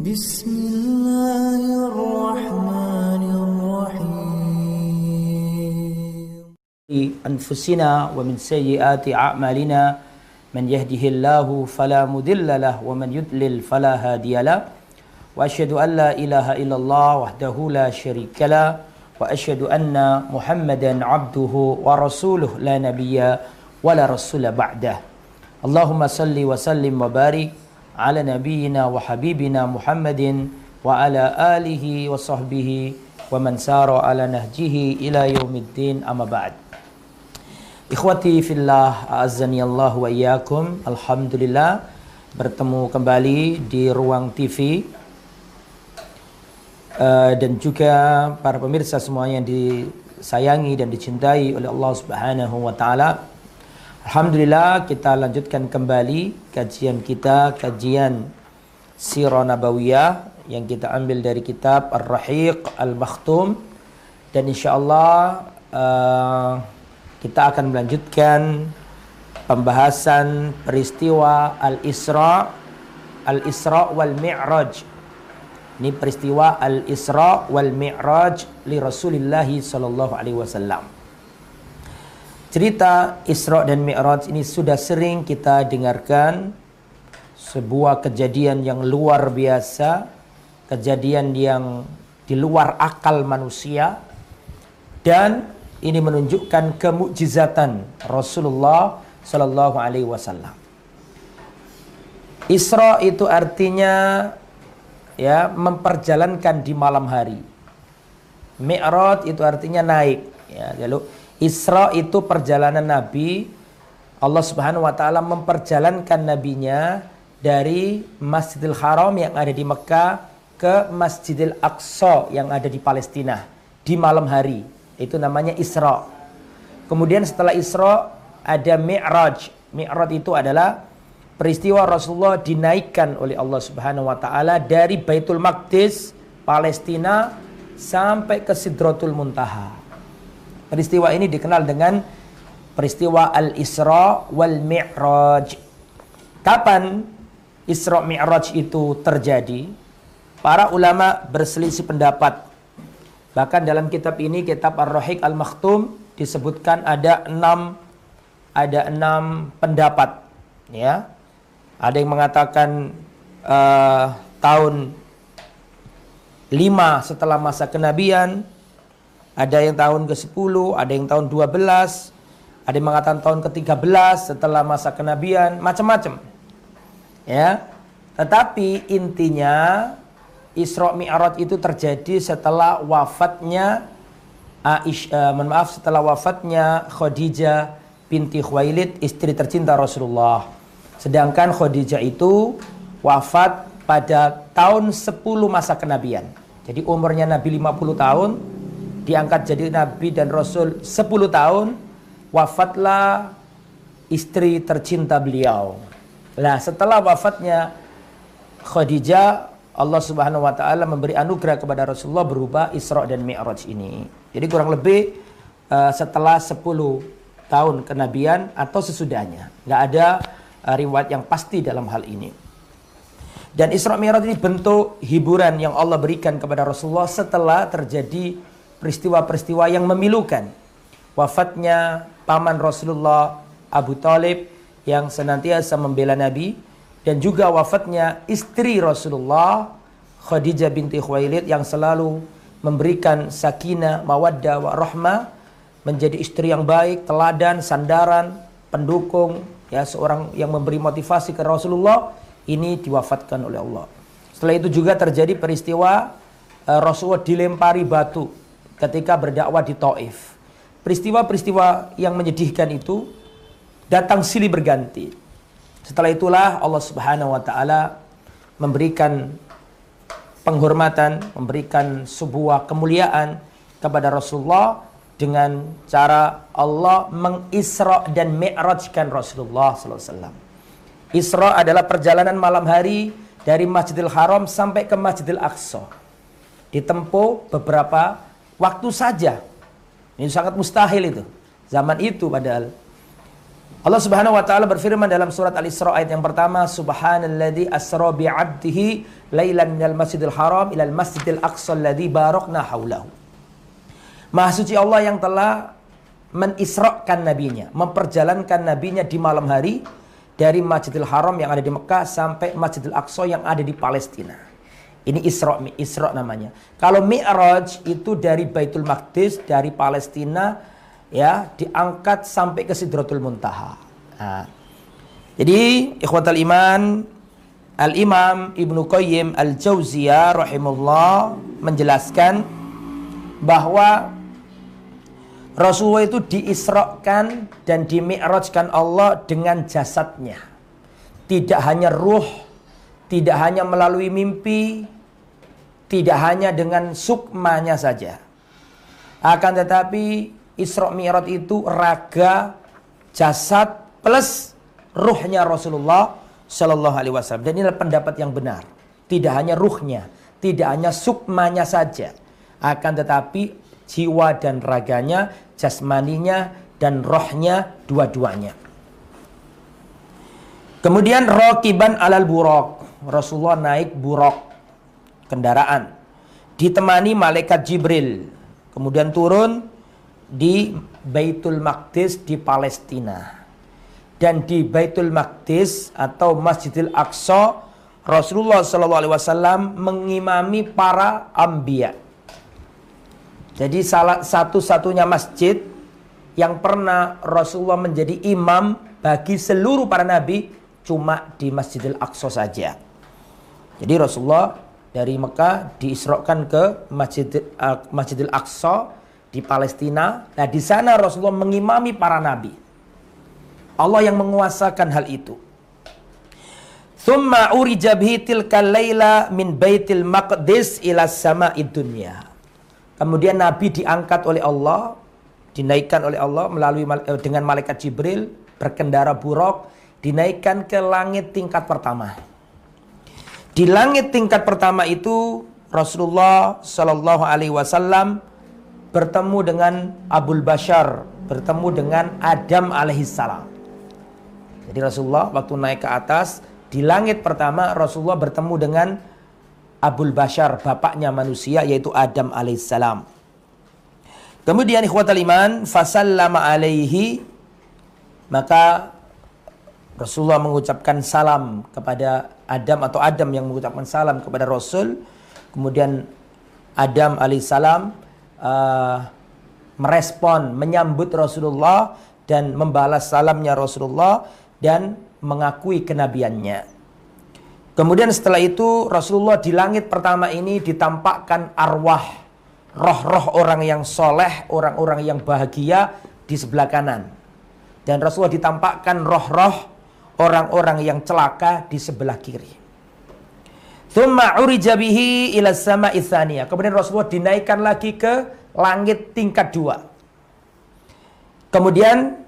بسم الله الرحمن الرحيم. أنفسنا ومن سيئات أعمالنا من يهده الله فلا مضل له ومن يضلل فلا هادي له. وأشهد أن لا إله إلا الله وحده لا شريك له وأشهد أن محمدا عبده ورسوله لا نبي ولا رسول بعده. اللهم صل وسلم وبارك على نبينا وحبيبنا محمد وعلى آله وصحبه ومن سار على نهجه إلى يوم الدين أما بعد Ikhwati fillah, azani Allah wa iyyakum. Alhamdulillah bertemu kembali di ruang TV uh, dan juga para pemirsa semua yang disayangi dan dicintai oleh Allah Subhanahu wa taala. Alhamdulillah kita lanjutkan kembali kajian kita, kajian Sirah Nabawiyah yang kita ambil dari kitab Ar-Rahiq Al-Makhtum dan insyaallah uh, kita akan melanjutkan pembahasan peristiwa Al-Isra Al-Isra wal Mi'raj. Ini peristiwa Al-Isra wal Mi'raj li Rasulillah sallallahu alaihi wasallam. Cerita Isra dan Mi'raj ini sudah sering kita dengarkan sebuah kejadian yang luar biasa, kejadian yang di luar akal manusia dan ini menunjukkan kemukjizatan Rasulullah Sallallahu Alaihi Wasallam. Isra itu artinya ya memperjalankan di malam hari. Mi'raj itu artinya naik. Ya, lalu Isra itu perjalanan Nabi. Allah Subhanahu Wa Taala memperjalankan nabinya dari Masjidil Haram yang ada di Mekah ke Masjidil Aqsa yang ada di Palestina di malam hari itu namanya Isra. Kemudian setelah Isra ada Mi'raj. Mi'raj itu adalah peristiwa Rasulullah dinaikkan oleh Allah Subhanahu wa taala dari Baitul Maqdis Palestina sampai ke Sidratul Muntaha. Peristiwa ini dikenal dengan peristiwa Al-Isra wal Mi'raj. Kapan Isra Mi'raj itu terjadi? Para ulama berselisih pendapat Bahkan dalam kitab ini, kitab Ar-Rahiq Al-Makhtum disebutkan ada enam ada enam pendapat, ya. Ada yang mengatakan uh, tahun lima setelah masa kenabian, ada yang tahun ke-10, ada yang tahun 12, ada yang mengatakan tahun ke-13 setelah masa kenabian, macam-macam. Ya. Tetapi intinya Isra Mi'raj itu terjadi setelah wafatnya Aish, uh, maaf setelah wafatnya Khadijah binti Khuwailid istri tercinta Rasulullah. Sedangkan Khadijah itu wafat pada tahun 10 masa kenabian. Jadi umurnya Nabi 50 tahun, diangkat jadi Nabi dan Rasul 10 tahun, wafatlah istri tercinta beliau. Nah setelah wafatnya Khadijah Allah Subhanahu wa taala memberi anugerah kepada Rasulullah berupa Isra dan Mi'raj ini. Jadi kurang lebih uh, setelah 10 tahun kenabian atau sesudahnya. Nggak ada uh, riwayat yang pasti dalam hal ini. Dan Isra Mi'raj ini bentuk hiburan yang Allah berikan kepada Rasulullah setelah terjadi peristiwa-peristiwa yang memilukan. Wafatnya paman Rasulullah Abu Talib yang senantiasa membela Nabi dan juga wafatnya istri Rasulullah Khadijah binti Khuwailid yang selalu memberikan sakinah, mawaddah, wa rahmah menjadi istri yang baik, teladan, sandaran, pendukung, ya seorang yang memberi motivasi ke Rasulullah ini diwafatkan oleh Allah. Setelah itu juga terjadi peristiwa uh, Rasulullah dilempari batu ketika berdakwah di Taif. Peristiwa-peristiwa yang menyedihkan itu datang silih berganti. Setelah itulah Allah Subhanahu wa taala memberikan penghormatan, memberikan sebuah kemuliaan kepada Rasulullah dengan cara Allah mengisra dan mi'rajkan Rasulullah wasallam. Isra adalah perjalanan malam hari dari Masjidil Haram sampai ke Masjidil Aqsa. Ditempuh beberapa waktu saja. Ini sangat mustahil itu. Zaman itu padahal Allah Subhanahu wa taala berfirman dalam surat Al-Isra ayat yang pertama, Subhanalladzi asra bi 'abdihi lailan minal masjidil haram ilal masjidil aqsa alladzi barakna haulahu. Maha suci Allah yang telah menisrakan nabinya, memperjalankan nabinya di malam hari dari Masjidil Haram yang ada di Mekah sampai Masjidil Aqsa yang ada di Palestina. Ini Isra, Isra namanya. Kalau Mi'raj itu dari Baitul Maqdis, dari Palestina ya diangkat sampai ke Sidratul Muntaha. Nah, jadi ikhwatal iman Al-Imam Ibnu Qayyim Al-Jauziyah rahimullah menjelaskan bahwa Rasulullah itu diisrokan dan dimi'rajkan Allah dengan jasadnya. Tidak hanya ruh, tidak hanya melalui mimpi, tidak hanya dengan sukmanya saja. Akan tetapi Isra Mi'raj itu raga, jasad plus ruhnya Rasulullah Shallallahu Alaihi Wasallam. Dan inilah pendapat yang benar. Tidak hanya ruhnya, tidak hanya sukmanya saja, akan tetapi jiwa dan raganya, jasmaninya dan rohnya dua-duanya. Kemudian rokiban alal burok. Rasulullah naik burok kendaraan ditemani malaikat Jibril. Kemudian turun di Baitul Maqdis di Palestina. Dan di Baitul Maqdis atau Masjidil Aqsa Rasulullah SAW mengimami para ambia. Jadi salah satu-satunya masjid yang pernah Rasulullah menjadi imam bagi seluruh para nabi cuma di Masjidil Aqsa saja. Jadi Rasulullah dari Mekah diisrokan ke Masjid Masjidil Aqsa di Palestina. Nah, di sana Rasulullah mengimami para nabi. Allah yang menguasakan hal itu. Thumma urija min baitil maqdis ila sama'id dunya. Kemudian Nabi diangkat oleh Allah, dinaikkan oleh Allah melalui eh, dengan malaikat Jibril berkendara buruk dinaikkan ke langit tingkat pertama. Di langit tingkat pertama itu Rasulullah Shallallahu Alaihi Wasallam bertemu dengan Abul Bashar, bertemu dengan Adam alaihissalam. Jadi Rasulullah waktu naik ke atas di langit pertama Rasulullah bertemu dengan Abul Bashar, bapaknya manusia yaitu Adam alaihissalam. Kemudian ikhwatal iman, fasallama alaihi maka Rasulullah mengucapkan salam kepada Adam atau Adam yang mengucapkan salam kepada Rasul. Kemudian Adam alaihissalam uh, merespon, menyambut Rasulullah dan membalas salamnya Rasulullah dan mengakui kenabiannya. Kemudian setelah itu Rasulullah di langit pertama ini ditampakkan arwah roh-roh orang yang soleh, orang-orang yang bahagia di sebelah kanan. Dan Rasulullah ditampakkan roh-roh orang-orang yang celaka di sebelah kiri. Thumma urija bihi ila sama. Kemudian Rasulullah dinaikkan lagi ke langit tingkat dua. Kemudian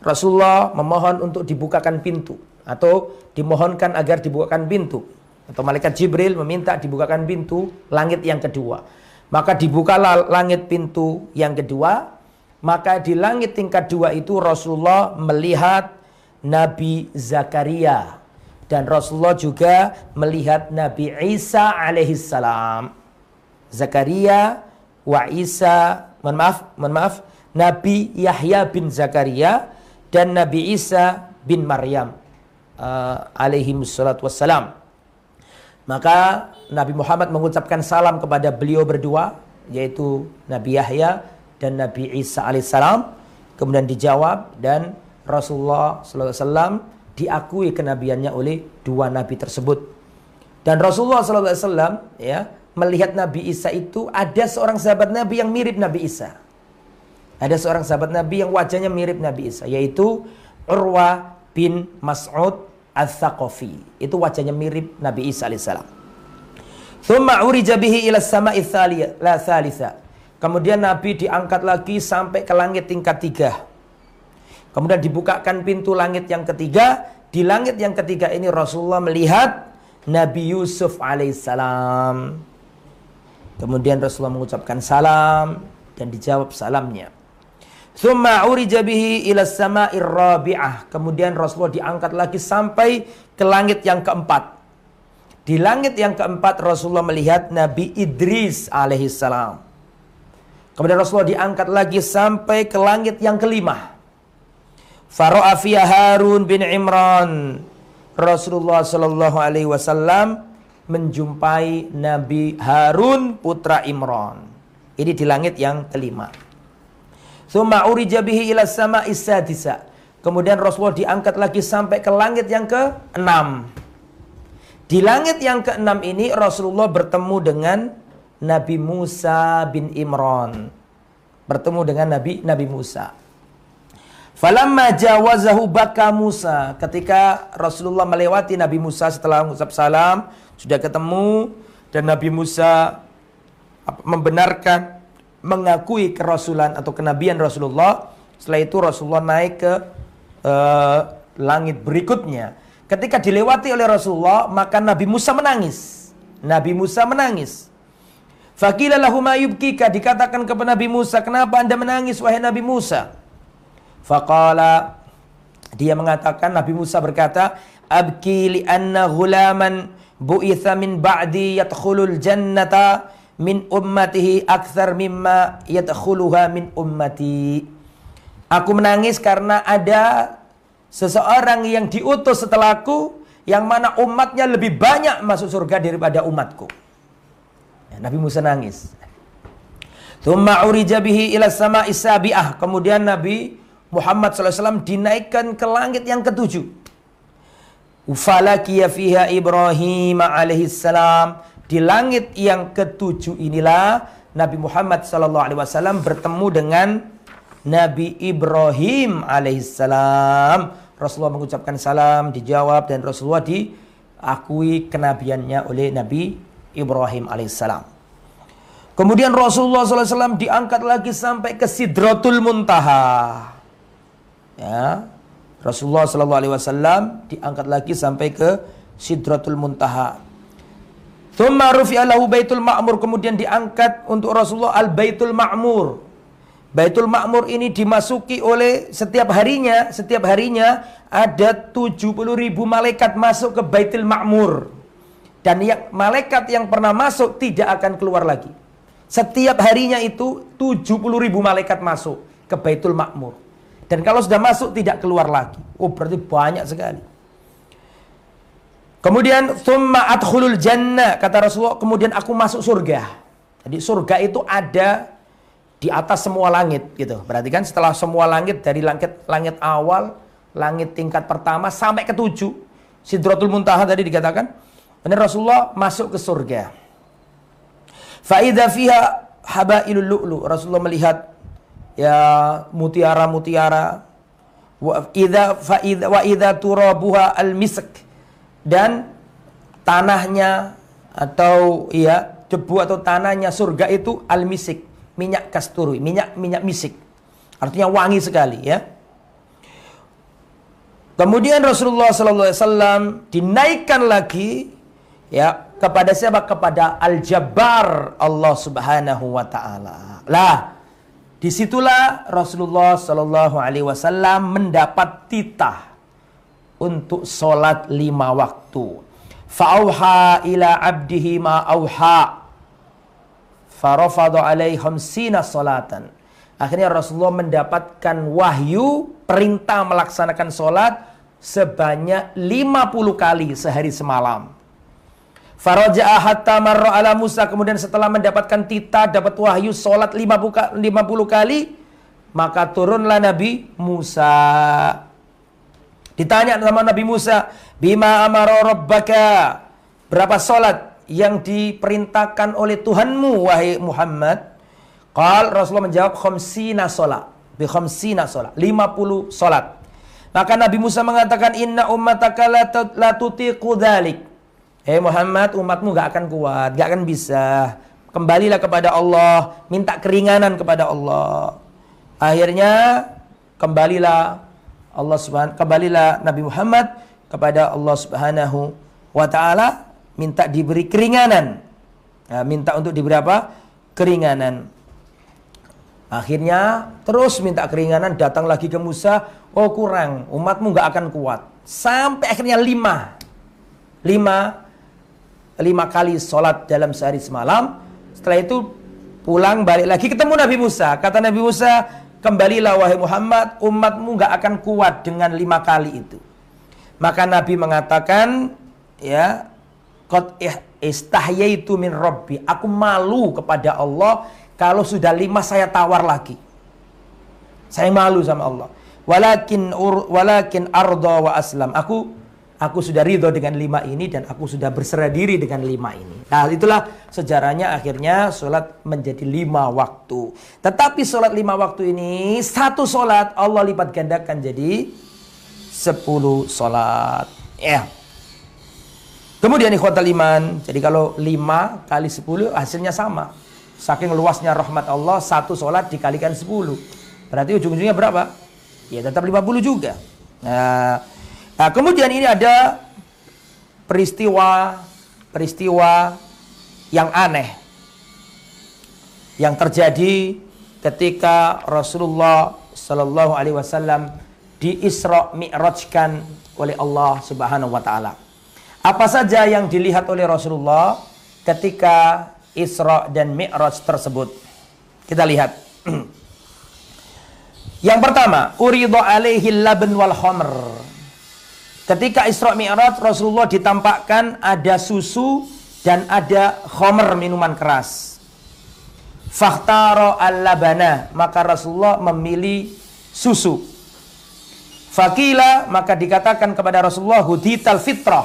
Rasulullah memohon untuk dibukakan pintu atau dimohonkan agar dibukakan pintu atau malaikat Jibril meminta dibukakan pintu langit yang kedua. Maka dibukalah langit pintu yang kedua. Maka di langit tingkat dua itu Rasulullah melihat Nabi Zakaria dan Rasulullah juga melihat Nabi Isa alaihissalam. Zakaria wa Isa, mohon maaf, mohon maaf, Nabi Yahya bin Zakaria dan Nabi Isa bin Maryam uh, alaihi wassalatu wassalam. Maka Nabi Muhammad mengucapkan salam kepada beliau berdua yaitu Nabi Yahya dan Nabi Isa alaihissalam. Kemudian dijawab dan Rasulullah wasallam diakui kenabiannya oleh dua nabi tersebut. Dan Rasulullah SAW ya melihat Nabi Isa itu ada seorang sahabat Nabi yang mirip Nabi Isa. Ada seorang sahabat Nabi yang wajahnya mirip Nabi Isa yaitu Urwa bin Mas'ud Al-Thaqafi. Itu wajahnya mirip Nabi Isa alaihissalam. Thumma urija bihi ila sama'i thalitha. Kemudian Nabi diangkat lagi sampai ke langit tingkat tiga. Kemudian dibukakan pintu langit yang ketiga. Di langit yang ketiga ini Rasulullah melihat Nabi Yusuf alaihissalam. Kemudian Rasulullah mengucapkan salam dan dijawab salamnya. Thumma urija bihi ila sama'ir rabi'ah. Kemudian Rasulullah diangkat lagi sampai ke langit yang keempat. Di langit yang keempat Rasulullah melihat Nabi Idris alaihissalam. Kemudian Rasulullah diangkat lagi sampai ke langit yang kelima. Faro'a Harun bin Imran. Rasulullah Shallallahu alaihi wasallam menjumpai Nabi Harun putra Imran. Ini di langit yang kelima. Thumma urija bihi ila sama isadisa. Kemudian Rasulullah diangkat lagi sampai ke langit yang ke-6. Di langit yang ke-6 ini Rasulullah bertemu dengan Nabi Musa bin Imran. Bertemu dengan Nabi Nabi Musa. Falamma jawazahu baka Musa. Ketika Rasulullah melewati Nabi Musa setelah mengucap salam, sudah ketemu dan Nabi Musa membenarkan mengakui kerasulan atau kenabian Rasulullah. Setelah itu Rasulullah naik ke uh, langit berikutnya. Ketika dilewati oleh Rasulullah, maka Nabi Musa menangis. Nabi Musa menangis. Fakila lahu yubkika dikatakan kepada Nabi Musa, "Kenapa Anda menangis wahai Nabi Musa?" Faqala dia mengatakan Nabi Musa berkata, "Abki li anna ghulaman bu'itha min ba'di yadkhulul jannata min ummatihi akthar mimma yadkhuluha min ummati. Aku menangis karena ada seseorang yang diutus setelahku yang mana umatnya lebih banyak masuk surga daripada umatku. Ya, Nabi Musa nangis. Thumma urija bihi ila sama isabi'ah. Kemudian Nabi Muhammad SAW dinaikkan ke langit yang ketujuh. Ufalakiya fiha Ibrahim alaihissalam di langit yang ketujuh inilah Nabi Muhammad SAW bertemu dengan Nabi Ibrahim alaihissalam. Rasulullah mengucapkan salam, dijawab dan Rasulullah diakui kenabiannya oleh Nabi Ibrahim alaihissalam. Kemudian Rasulullah SAW diangkat lagi sampai ke Sidratul Muntaha. Ya, Rasulullah SAW diangkat lagi sampai ke Sidratul Muntaha. Thumma baitul ma'mur. Kemudian diangkat untuk Rasulullah al-baitul ma'mur. Baitul Ma'mur ini dimasuki oleh setiap harinya, setiap harinya ada 70 ribu malaikat masuk ke Baitul Ma'mur. Dan yang, malaikat yang pernah masuk tidak akan keluar lagi. Setiap harinya itu 70 ribu malaikat masuk ke Baitul Ma'mur. Dan kalau sudah masuk tidak keluar lagi. Oh berarti banyak sekali. Kemudian thumma adkhulul jannah kata Rasulullah, kemudian aku masuk surga. Jadi surga itu ada di atas semua langit gitu. Berarti kan setelah semua langit dari langit langit awal, langit tingkat pertama sampai ke tujuh, Sidratul Muntaha tadi dikatakan, benar Rasulullah masuk ke surga. Faida fiha habailul lu'lu. Rasulullah melihat ya mutiara-mutiara wa idza fa wa idza turabuha al-misk dan tanahnya atau ya debu atau tanahnya surga itu al-misik, minyak kasturi, minyak minyak misik. Artinya wangi sekali ya. Kemudian Rasulullah sallallahu alaihi wasallam dinaikkan lagi ya kepada siapa? Kepada Al-Jabbar Allah Subhanahu wa taala. Lah, di situlah Rasulullah sallallahu alaihi wasallam mendapat titah untuk solat lima waktu. Fa'auha ila abdihi ma auha. Farafadu alaihim sina solatan. Akhirnya Rasulullah mendapatkan wahyu perintah melaksanakan solat sebanyak 50 kali sehari semalam. Faraja'a hatta marra ala Musa. Kemudian setelah mendapatkan titah, dapat wahyu solat 50 kali. Maka turunlah Nabi Musa. Ditanya sama Nabi Musa, "Bima amara rabbaka?" Berapa solat yang diperintahkan oleh Tuhanmu wahai Muhammad? Qal Rasulullah menjawab khamsina solat. Bi khamsina solat. 50 solat. Maka Nabi Musa mengatakan inna ummataka la tutiqu dzalik. Hei Muhammad, umatmu gak akan kuat, gak akan bisa. Kembalilah kepada Allah, minta keringanan kepada Allah. Akhirnya kembalilah Allah Subhanahu kembalilah Nabi Muhammad kepada Allah Subhanahu wa taala minta diberi keringanan. Nah, minta untuk diberi apa? Keringanan. Akhirnya terus minta keringanan datang lagi ke Musa. Oh kurang, umatmu nggak akan kuat. Sampai akhirnya lima. Lima. Lima kali sholat dalam sehari semalam. Setelah itu pulang balik lagi ketemu Nabi Musa. Kata Nabi Musa, kembalilah wahai Muhammad, umatmu nggak akan kuat dengan lima kali itu. Maka Nabi mengatakan, ya, Qad istahyaitu min Rabbi. Aku malu kepada Allah kalau sudah lima saya tawar lagi. Saya malu sama Allah. Walakin ur, walakin arda wa aslam. Aku aku sudah ridho dengan lima ini dan aku sudah berserah diri dengan lima ini. Nah itulah sejarahnya akhirnya sholat menjadi lima waktu. Tetapi sholat lima waktu ini satu sholat Allah lipat gandakan jadi sepuluh sholat. Ya. Kemudian ikhwatal iman. Jadi kalau lima kali sepuluh hasilnya sama. Saking luasnya rahmat Allah, satu sholat dikalikan 10. Berarti ujung-ujungnya berapa? Ya tetap 50 juga. Nah, nah kemudian ini ada peristiwa peristiwa yang aneh yang terjadi ketika Rasulullah Shallallahu Alaihi Wasallam di Isra Mi'rajkan oleh Allah Subhanahu Wa Taala. Apa saja yang dilihat oleh Rasulullah ketika Isra dan Mi'raj tersebut. Kita lihat. Yang pertama, uridu alaihi laban wal khamr. Ketika Isra Mi'raj Rasulullah ditampakkan ada susu dan ada khamr minuman keras. Fakhtaro al-labana, maka Rasulullah memilih susu. Fakila maka dikatakan kepada Rasulullah hudital fitrah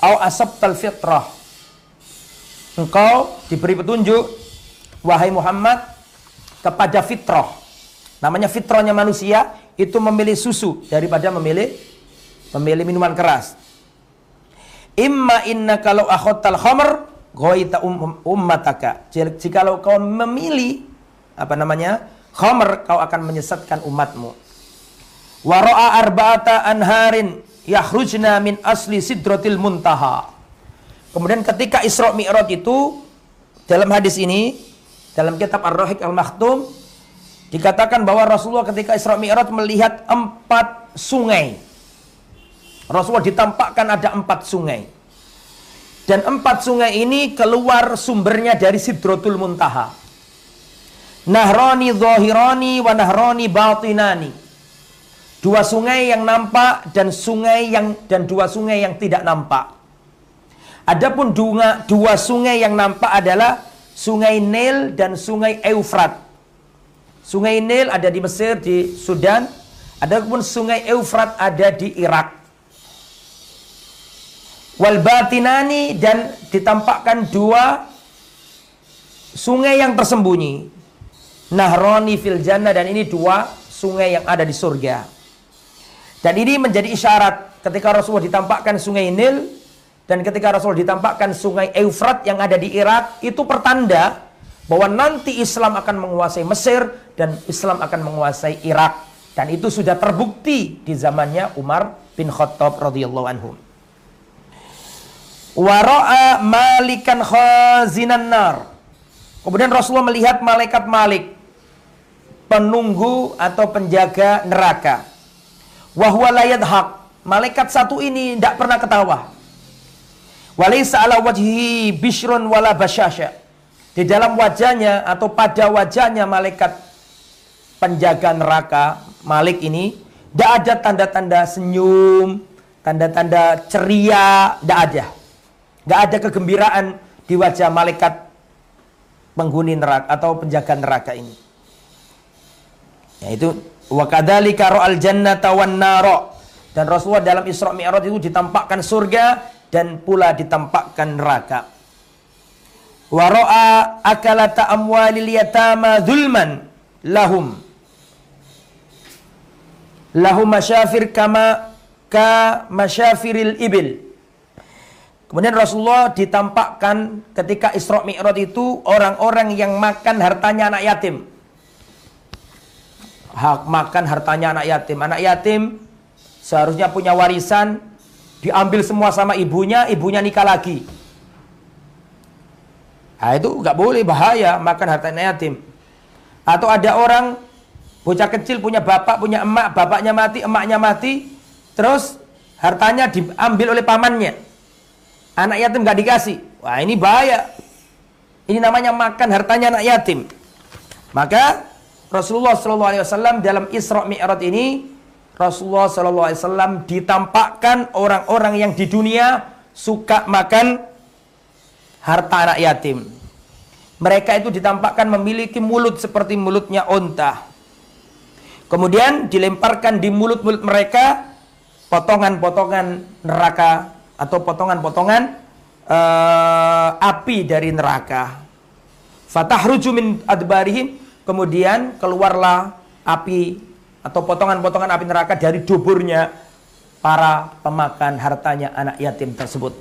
au asabtal fitrah engkau diberi petunjuk wahai Muhammad kepada fitrah. Namanya fitrahnya manusia itu memilih susu daripada memilih memilih minuman keras. Imma inna kalau akhotal khamr ghaita um, ummataka. Jikalau kau memilih apa namanya? khamr kau akan menyesatkan umatmu. Waro'a arba'ata anharin yahrujna min asli sidratil muntaha. Kemudian ketika Isra Mi'raj itu dalam hadis ini dalam kitab Ar-Rahiq Al-Maktum dikatakan bahwa Rasulullah ketika Isra Mi'raj melihat empat sungai. Rasulullah ditampakkan ada empat sungai. Dan empat sungai ini keluar sumbernya dari Sidratul Muntaha. Nahrani zahirani wa nahrani batinani. Dua sungai yang nampak dan sungai yang dan dua sungai yang tidak nampak. Adapun dua, dua sungai yang nampak adalah Sungai Nil dan Sungai Eufrat. Sungai Nil ada di Mesir, di Sudan. Adapun Sungai Eufrat ada di Irak. Wal batinani dan ditampakkan dua sungai yang tersembunyi. Nahroni fil jannah dan ini dua sungai yang ada di surga. Dan ini menjadi isyarat ketika Rasulullah ditampakkan sungai Nil dan ketika Rasul ditampakkan sungai Eufrat yang ada di Irak, itu pertanda bahwa nanti Islam akan menguasai Mesir dan Islam akan menguasai Irak. Dan itu sudah terbukti di zamannya Umar bin Khattab radhiyallahu anhu. Wara'a malikan khazinan nar. Kemudian Rasulullah melihat malaikat Malik penunggu atau penjaga neraka. Wahwa layad hak. Malaikat satu ini tidak pernah ketawa. Walaysa ala wajhi bishrun wala basyasha. Di dalam wajahnya atau pada wajahnya malaikat penjaga neraka Malik ini tidak ada tanda-tanda senyum, tanda-tanda ceria, tidak ada. Tidak ada kegembiraan di wajah malaikat penghuni neraka atau penjaga neraka ini. Yaitu wa kadzalika ra'al jannata wan nara. Dan Rasulullah dalam Isra Mi'raj itu ditampakkan surga dan pula ditampakkan neraka. Waro'a akalata amwalil yatama zulman lahum. Lahum masyafir kama ka masyafiril ibil. Kemudian Rasulullah ditampakkan ketika Isra Mi'raj itu orang-orang yang makan hartanya anak yatim. Hak makan hartanya anak yatim. Anak yatim seharusnya punya warisan diambil semua sama ibunya, ibunya nikah lagi. Nah, itu nggak boleh bahaya makan harta yatim. Atau ada orang bocah kecil punya bapak, punya emak, bapaknya mati, emaknya mati, terus hartanya diambil oleh pamannya. Anak yatim gak dikasih. Wah ini bahaya. Ini namanya makan hartanya anak yatim. Maka Rasulullah SAW dalam Isra Mi'raj ini Rasulullah SAW ditampakkan orang-orang yang di dunia suka makan harta anak yatim. Mereka itu ditampakkan memiliki mulut seperti mulutnya onta. Kemudian dilemparkan di mulut-mulut mereka potongan-potongan neraka atau potongan-potongan uh, api dari neraka. Fatahruju min adbarihim kemudian keluarlah api atau potongan-potongan api neraka dari duburnya para pemakan hartanya anak yatim tersebut.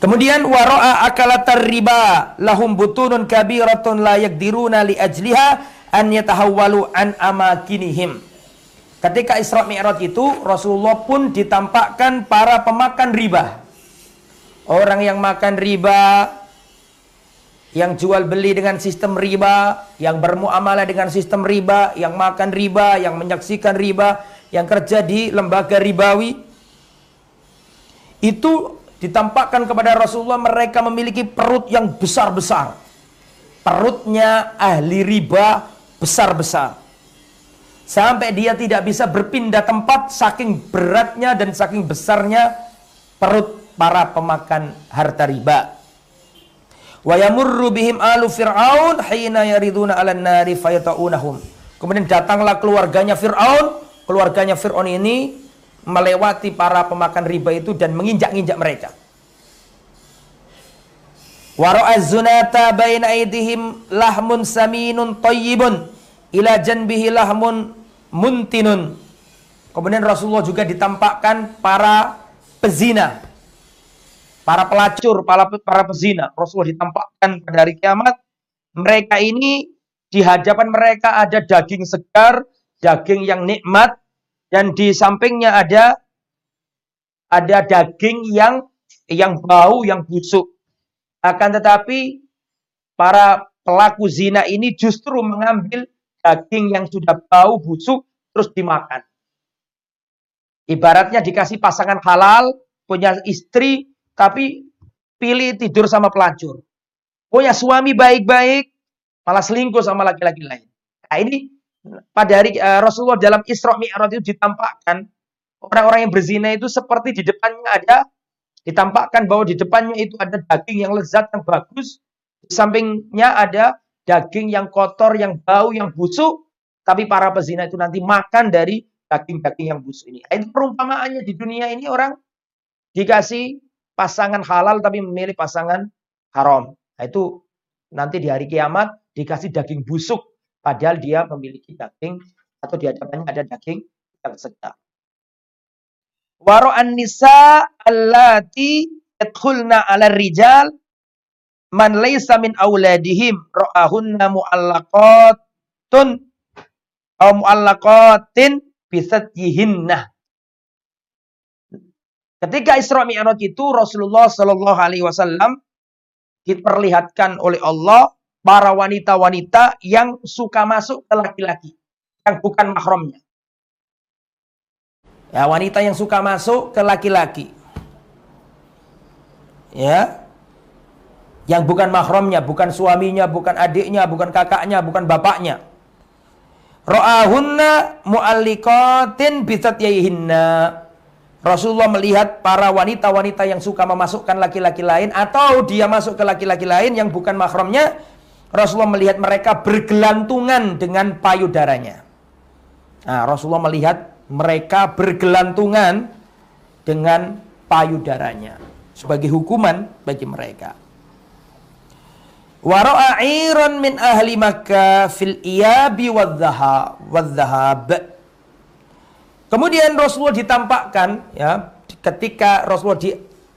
Kemudian waro'a akalatar riba lahum butunun kabiratun la yakdiruna li ajliha an yatahawwalu an amakinihim. Ketika Isra Mi'raj itu Rasulullah pun ditampakkan para pemakan riba. Orang yang makan riba, yang jual beli dengan sistem riba, yang bermuamalah dengan sistem riba, yang makan riba, yang menyaksikan riba, yang kerja di lembaga ribawi. Itu ditampakkan kepada Rasulullah mereka memiliki perut yang besar-besar. Perutnya ahli riba besar-besar. Sampai dia tidak bisa berpindah tempat saking beratnya dan saking besarnya perut para pemakan harta riba. Wa yamurru bihim alu fir'aun hina yariduna 'alan nari fayata'unahum. Kemudian datanglah keluarganya Fir'aun, keluarganya Fir'aun ini melewati para pemakan riba itu dan menginjak-injak mereka. Wara'a zunata baina aidihim lahmun saminun tayyibun ila janbihi lahmun muntinun. Kemudian Rasulullah juga ditampakkan para pezina para pelacur, para, para pezina. Rasulullah ditampakkan pada hari kiamat. Mereka ini di hadapan mereka ada daging segar, daging yang nikmat, dan di sampingnya ada ada daging yang yang bau, yang busuk. Akan tetapi para pelaku zina ini justru mengambil daging yang sudah bau, busuk, terus dimakan. Ibaratnya dikasih pasangan halal, punya istri, tapi pilih tidur sama pelacur. Punya suami baik-baik, malah selingkuh sama laki-laki lain. Nah ini pada hari uh, Rasulullah dalam Isra Mi'raj itu ditampakkan orang-orang yang berzina itu seperti di depannya ada ditampakkan bahwa di depannya itu ada daging yang lezat yang bagus, di sampingnya ada daging yang kotor, yang bau, yang busuk, tapi para pezina itu nanti makan dari daging-daging yang busuk ini. Itu perumpamaannya di dunia ini orang dikasih pasangan halal tapi memilih pasangan haram. Nah, itu nanti di hari kiamat dikasih daging busuk padahal dia memiliki daging atau di hadapannya ada daging yang segar. Waro'an nisa allati ala rijal man laysa min auladihim ra'ahunna mu'allaqatun aw mu'allaqatin bisatyihinnah Ketika Isra Mi'raj itu Rasulullah Shallallahu Alaihi Wasallam diperlihatkan oleh Allah para wanita-wanita yang suka masuk ke laki-laki yang bukan mahramnya. Ya, wanita yang suka masuk ke laki-laki. Ya. Yang bukan mahramnya, bukan suaminya, bukan adiknya, bukan kakaknya, bukan bapaknya. Ra'ahunna mu'allikatin yahinna. Rasulullah melihat para wanita-wanita yang suka memasukkan laki-laki lain atau dia masuk ke laki-laki lain yang bukan mahramnya, Rasulullah melihat mereka bergelantungan dengan payudaranya. Nah, Rasulullah melihat mereka bergelantungan dengan payudaranya sebagai hukuman bagi mereka. Wara'a min ahli Makkah fil iyabi wadh-dhahab Kemudian Rasulullah ditampakkan ya ketika Rasulullah di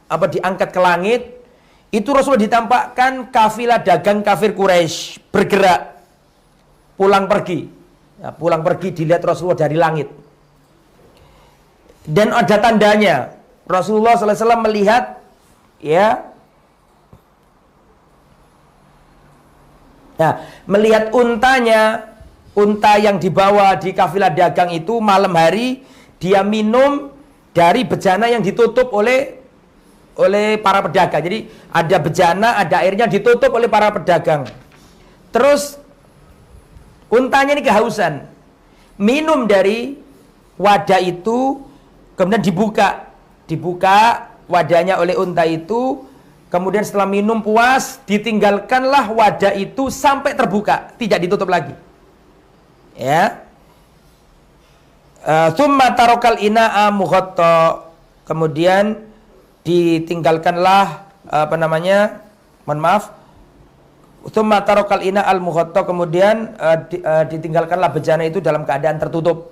apa diangkat ke langit itu Rasulullah ditampakkan kafilah dagang kafir Quraisy bergerak pulang pergi. Ya, pulang pergi dilihat Rasulullah dari langit. Dan ada tandanya. Rasulullah SAW melihat ya Nah, melihat untanya, unta yang dibawa di kafilah dagang itu malam hari dia minum dari bejana yang ditutup oleh oleh para pedagang. Jadi ada bejana, ada airnya ditutup oleh para pedagang. Terus untanya ini kehausan. Minum dari wadah itu kemudian dibuka. Dibuka wadahnya oleh unta itu Kemudian setelah minum puas, ditinggalkanlah wadah itu sampai terbuka, tidak ditutup lagi. Ya. Eh, thumma tarokal ina'a mughatta. Kemudian ditinggalkanlah apa namanya? Mohon maaf. Thumma tarokal ina al mughatta. Kemudian di, uh, ditinggalkanlah bejana itu dalam keadaan tertutup.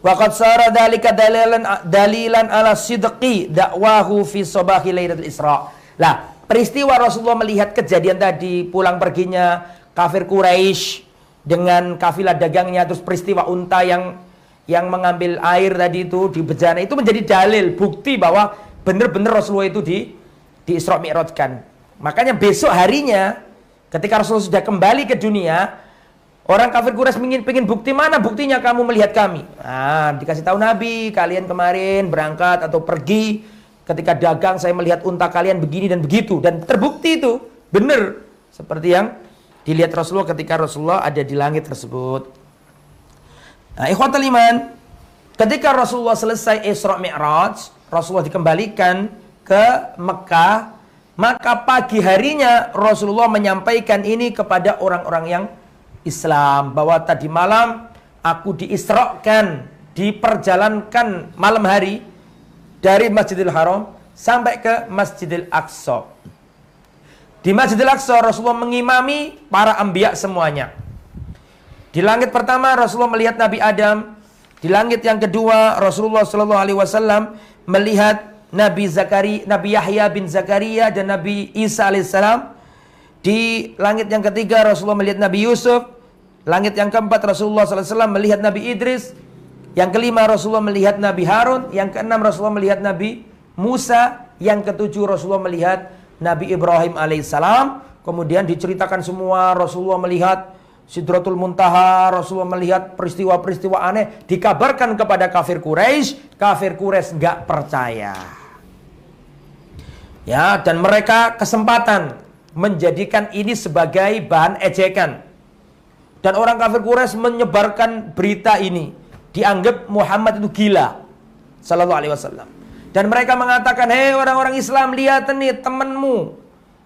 Waqad sara dalika dalilan dalilan ala sidqi dakwahu fi sabahi lailatul Isra'. Lah, peristiwa Rasulullah melihat kejadian tadi pulang perginya kafir Quraisy dengan kafilah dagangnya terus peristiwa unta yang yang mengambil air tadi itu di bejana itu menjadi dalil bukti bahwa benar-benar Rasulullah itu di di Isra Mi'rajkan. Makanya besok harinya ketika Rasulullah sudah kembali ke dunia, orang kafir Quraisy ingin pengen bukti mana buktinya kamu melihat kami. Nah, dikasih tahu Nabi, kalian kemarin berangkat atau pergi ketika dagang saya melihat unta kalian begini dan begitu. Dan terbukti itu. Benar. Seperti yang dilihat Rasulullah ketika Rasulullah ada di langit tersebut. Nah, ikhwatul iman, ketika Rasulullah selesai Isra Mi'raj, Rasulullah dikembalikan ke Mekah, maka pagi harinya Rasulullah menyampaikan ini kepada orang-orang yang Islam bahwa tadi malam aku diisrakan, diperjalankan malam hari dari Masjidil Haram sampai ke Masjidil Aqsa. Di Masjidil Aqsa Rasulullah mengimami para ambiya semuanya. Di langit pertama Rasulullah melihat Nabi Adam. Di langit yang kedua Rasulullah Shallallahu Alaihi Wasallam melihat Nabi Zakari, Nabi Yahya bin Zakaria dan Nabi Isa alaihissalam. Di langit yang ketiga Rasulullah melihat Nabi Yusuf. Langit yang keempat Rasulullah SAW melihat Nabi Idris. Yang kelima Rasulullah melihat Nabi Harun, yang keenam Rasulullah melihat Nabi Musa, yang ketujuh Rasulullah melihat Nabi Ibrahim alaihissalam. Kemudian diceritakan semua Rasulullah melihat Sidratul Muntaha, Rasulullah melihat peristiwa-peristiwa aneh, dikabarkan kepada kafir Quraisy, kafir Quraisy nggak percaya. Ya, dan mereka kesempatan menjadikan ini sebagai bahan ejekan. Dan orang kafir Quraisy menyebarkan berita ini dianggap Muhammad itu gila sallallahu alaihi wasallam. Dan mereka mengatakan, "Hei orang-orang Islam, lihat nih temanmu,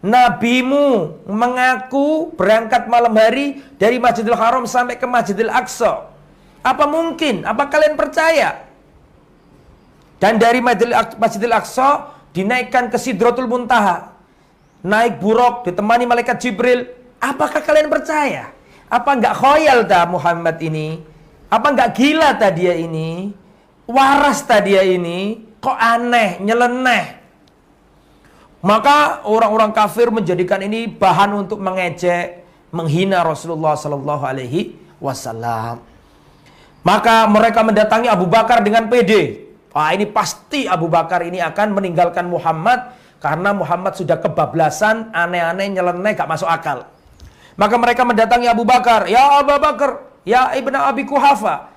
nabimu mengaku berangkat malam hari dari Masjidil Haram sampai ke Masjidil Aqsa. Apa mungkin? Apa kalian percaya?" Dan dari Masjidil Aqsa dinaikkan ke Sidratul Muntaha. Naik buruk ditemani malaikat Jibril. Apakah kalian percaya? Apa enggak khoyal dah Muhammad ini? Apa nggak gila tadi ya ini? Waras tadi ya ini? Kok aneh, nyeleneh? Maka orang-orang kafir menjadikan ini bahan untuk mengejek, menghina Rasulullah Sallallahu Alaihi Wasallam. Maka mereka mendatangi Abu Bakar dengan PD. Wah ini pasti Abu Bakar ini akan meninggalkan Muhammad karena Muhammad sudah kebablasan, aneh-aneh, nyeleneh, gak masuk akal. Maka mereka mendatangi Abu Bakar. Ya Abu Bakar, Ya Ibnu Abi Kuhafa,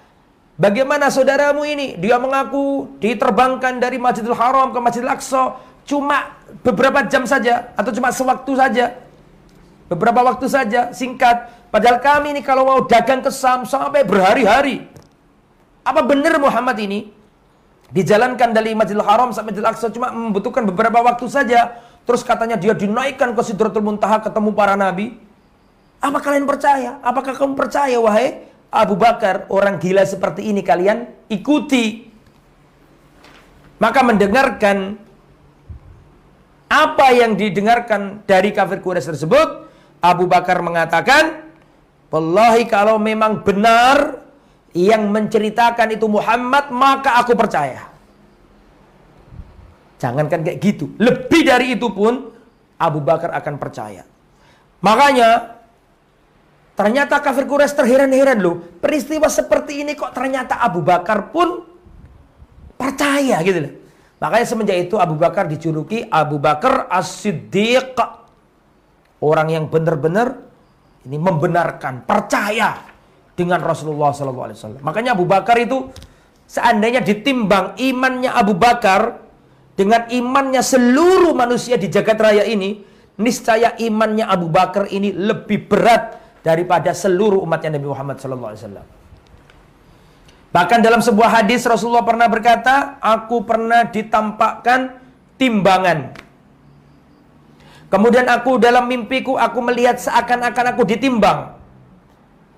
bagaimana saudaramu ini? Dia mengaku diterbangkan dari Masjidil Haram ke Masjidil Aqsa cuma beberapa jam saja atau cuma sewaktu saja. Beberapa waktu saja, singkat. Padahal kami ini kalau mau dagang ke Sam sampai berhari-hari. Apa benar Muhammad ini dijalankan dari Masjidil Haram sampai Masjidil Aqsa cuma membutuhkan beberapa waktu saja. Terus katanya dia dinaikkan ke Sidratul Muntaha ketemu para nabi. Apa kalian percaya? Apakah kamu percaya wahai Abu Bakar orang gila seperti ini kalian ikuti. Maka mendengarkan apa yang didengarkan dari kafir Quraisy tersebut, Abu Bakar mengatakan, "Wallahi kalau memang benar yang menceritakan itu Muhammad, maka aku percaya." Jangankan kayak gitu, lebih dari itu pun Abu Bakar akan percaya. Makanya Ternyata kafir Quraisy terheran-heran loh. Peristiwa seperti ini kok ternyata Abu Bakar pun percaya gitu loh. Makanya semenjak itu Abu Bakar dijuluki Abu Bakar As-Siddiq. Orang yang benar-benar Ini membenarkan, percaya dengan Rasulullah SAW. Makanya Abu Bakar itu seandainya ditimbang imannya Abu Bakar dengan imannya seluruh manusia di jagat raya ini, niscaya imannya Abu Bakar ini lebih berat daripada seluruh umatnya Nabi Muhammad SAW. Bahkan dalam sebuah hadis Rasulullah pernah berkata, aku pernah ditampakkan timbangan Kemudian aku dalam mimpiku aku melihat seakan-akan aku ditimbang.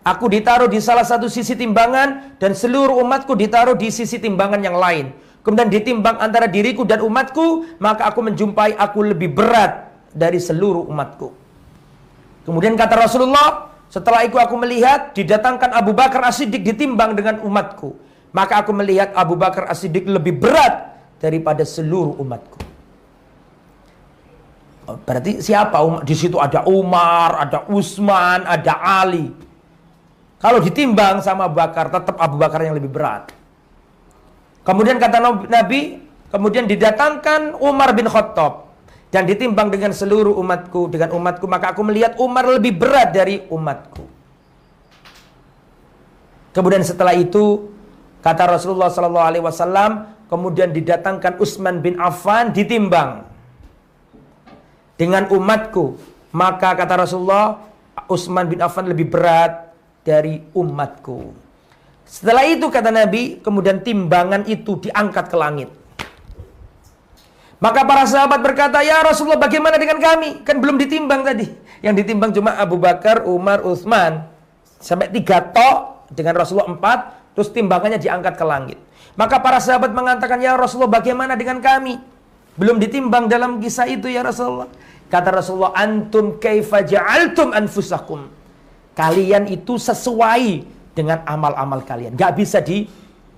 Aku ditaruh di salah satu sisi timbangan dan seluruh umatku ditaruh di sisi timbangan yang lain. Kemudian ditimbang antara diriku dan umatku, maka aku menjumpai aku lebih berat dari seluruh umatku. Kemudian kata Rasulullah, setelah itu aku melihat didatangkan Abu Bakar As-Siddiq ditimbang dengan umatku. Maka aku melihat Abu Bakar As-Siddiq lebih berat daripada seluruh umatku. Berarti siapa? Di situ ada Umar, ada Utsman, ada Ali. Kalau ditimbang sama Abu Bakar, tetap Abu Bakar yang lebih berat. Kemudian kata Nabi, kemudian didatangkan Umar bin Khattab dan ditimbang dengan seluruh umatku dengan umatku maka aku melihat Umar lebih berat dari umatku. Kemudian setelah itu kata Rasulullah Sallallahu Alaihi Wasallam kemudian didatangkan Utsman bin Affan ditimbang dengan umatku. Maka kata Rasulullah, Utsman bin Affan lebih berat dari umatku. Setelah itu kata Nabi, kemudian timbangan itu diangkat ke langit. Maka para sahabat berkata, "Ya Rasulullah, bagaimana dengan kami? Kan belum ditimbang tadi. Yang ditimbang cuma Abu Bakar, Umar, Utsman. Sampai tiga tok dengan Rasulullah empat, terus timbangannya diangkat ke langit. Maka para sahabat mengatakan, "Ya Rasulullah, bagaimana dengan kami?" Belum ditimbang dalam kisah itu ya Rasulullah. Kata Rasulullah, antum kaifa ja'altum anfusakum. Kalian itu sesuai dengan amal-amal kalian. Gak bisa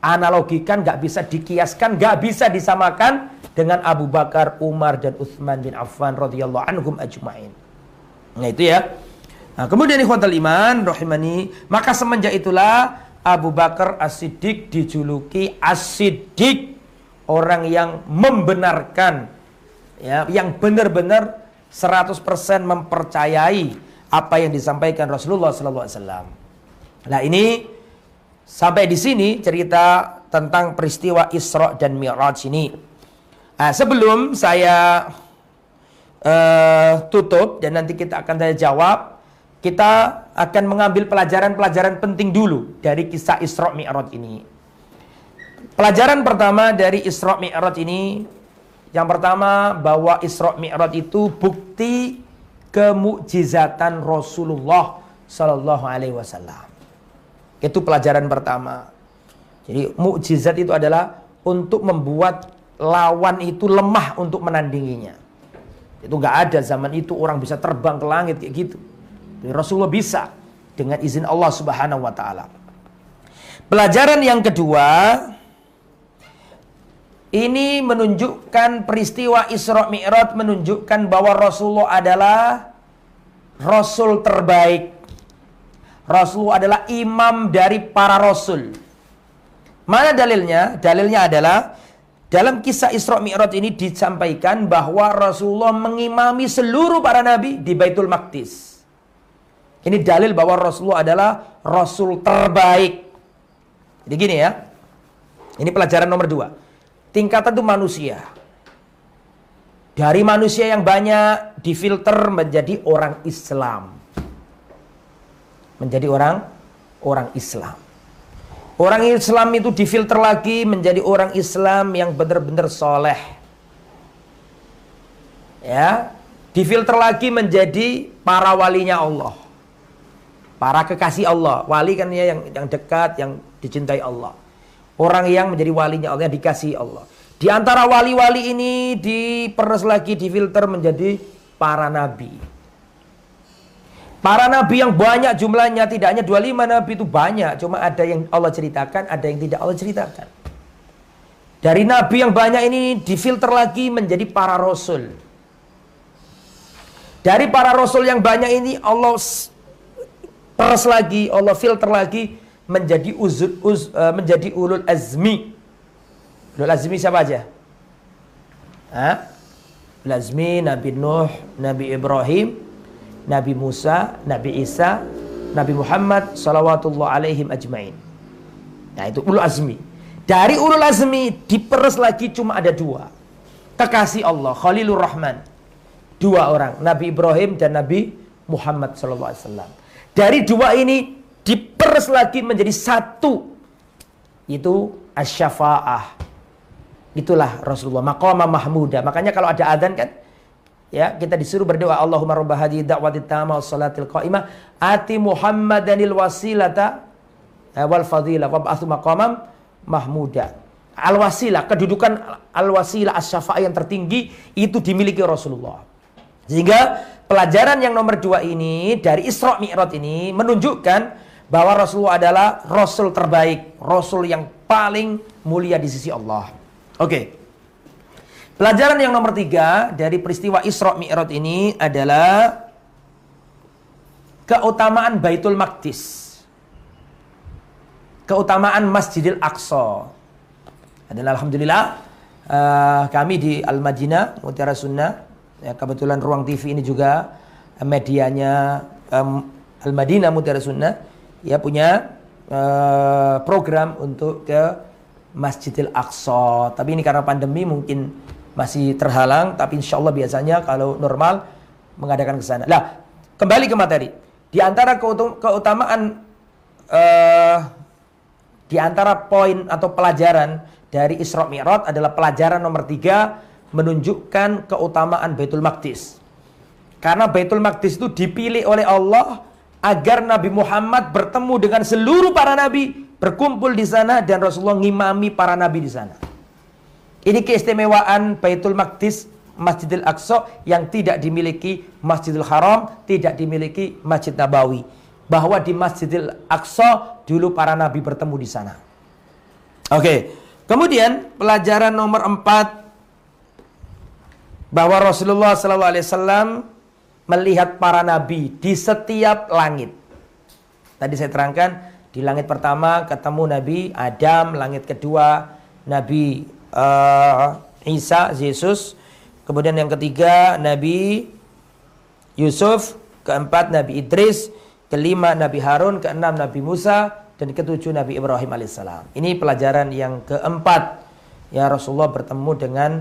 dianalogikan, gak bisa dikiaskan, gak bisa disamakan dengan Abu Bakar, Umar, dan Uthman bin Affan radhiyallahu anhum ajma'in. Nah itu ya. Nah, kemudian ikhwatal iman, rahimani, maka semenjak itulah Abu Bakar As-Siddiq dijuluki As-Siddiq, orang yang membenarkan ya, yang benar-benar 100% mempercayai apa yang disampaikan Rasulullah wasallam. Nah, ini sampai di sini cerita tentang peristiwa Isra dan Mi'raj ini. Nah, sebelum saya uh, tutup dan nanti kita akan tanya jawab, kita akan mengambil pelajaran-pelajaran penting dulu dari kisah Isra Mi'raj ini. Pelajaran pertama dari Isra Mi'raj ini yang pertama bahwa Isra Mi'raj itu bukti kemukjizatan Rasulullah Sallallahu Alaihi Wasallam. Itu pelajaran pertama. Jadi mukjizat itu adalah untuk membuat lawan itu lemah untuk menandinginya. Itu nggak ada zaman itu orang bisa terbang ke langit kayak gitu. Jadi Rasulullah bisa dengan izin Allah Subhanahu wa taala. Pelajaran yang kedua, ini menunjukkan peristiwa Isra Mi'raj menunjukkan bahwa Rasulullah adalah Rasul terbaik. Rasulullah adalah imam dari para Rasul. Mana dalilnya? Dalilnya adalah dalam kisah Isra Mi'raj ini disampaikan bahwa Rasulullah mengimami seluruh para nabi di Baitul Maqdis. Ini dalil bahwa Rasulullah adalah Rasul terbaik. Jadi gini ya. Ini pelajaran nomor dua tingkatan itu manusia. Dari manusia yang banyak difilter menjadi orang Islam. Menjadi orang orang Islam. Orang Islam itu difilter lagi menjadi orang Islam yang benar-benar soleh. Ya, difilter lagi menjadi para walinya Allah. Para kekasih Allah. Wali kan ya yang yang dekat, yang dicintai Allah. Orang yang menjadi walinya Allah, yang dikasih Allah. Di antara wali-wali ini diperes lagi, difilter menjadi para nabi. Para nabi yang banyak jumlahnya, tidak hanya 25 nabi itu banyak. Cuma ada yang Allah ceritakan, ada yang tidak Allah ceritakan. Dari nabi yang banyak ini difilter lagi menjadi para rasul. Dari para rasul yang banyak ini Allah peres lagi, Allah filter lagi menjadi uzul, uz, uh, menjadi ulul azmi. Ulul azmi siapa aja? Hah? Ulul azmi Nabi Nuh, Nabi Ibrahim, Nabi Musa, Nabi Isa, Nabi Muhammad salawatullah alaihim ajmain. Nah itu ulul azmi. Dari ulul azmi diperes lagi cuma ada dua. Kekasih Allah, Khalilur Rahman. Dua orang, Nabi Ibrahim dan Nabi Muhammad wasallam. Dari dua ini diperes lagi menjadi satu. Itu asy-syafa'ah. Itulah Rasulullah maqama mahmuda. Makanya kalau ada adzan kan ya kita disuruh berdoa Allahumma rabb hadhihi da'wati tamma salatil qa'imah ati Muhammadanil wasilata eh, wal fadilah wa ba'athu maqamam mahmuda. Al wasilah kedudukan al wasilah asy-syafa'ah yang tertinggi itu dimiliki Rasulullah. Sehingga pelajaran yang nomor dua ini dari Isra Mi'raj ini menunjukkan bahwa Rasulullah adalah Rasul terbaik, Rasul yang paling mulia di sisi Allah. Oke. Pelajaran yang nomor tiga dari peristiwa Isra Mi'raj ini adalah keutamaan Baitul Maqdis. Keutamaan Masjidil Aqsa. Adalah Alhamdulillah uh, kami di Al-Madinah, Mutiara Sunnah. Ya, kebetulan Ruang TV ini juga uh, medianya um, Al-Madinah Mutiara Sunnah. Ya punya uh, program untuk ke Masjidil Aqsa. Tapi ini karena pandemi mungkin masih terhalang. Tapi insya Allah biasanya kalau normal mengadakan ke sana. Lah, kembali ke materi. Di antara keutamaan uh, di antara poin atau pelajaran dari Isra Mi'raj adalah pelajaran nomor tiga menunjukkan keutamaan Baitul Maqdis. Karena Baitul Maqdis itu dipilih oleh Allah agar Nabi Muhammad bertemu dengan seluruh para nabi berkumpul di sana dan Rasulullah ngimami para nabi di sana. Ini keistimewaan Baitul Maqdis Masjidil Aqsa yang tidak dimiliki Masjidil Haram, tidak dimiliki Masjid Nabawi. Bahwa di Masjidil Aqsa dulu para nabi bertemu di sana. Oke, kemudian pelajaran nomor empat bahwa Rasulullah SAW melihat para nabi di setiap langit. Tadi saya terangkan di langit pertama ketemu Nabi Adam, langit kedua Nabi uh, Isa, Yesus. Kemudian yang ketiga Nabi Yusuf, keempat Nabi Idris, kelima Nabi Harun, keenam Nabi Musa, dan ketujuh Nabi Ibrahim alaihissalam. Ini pelajaran yang keempat. Ya Rasulullah bertemu dengan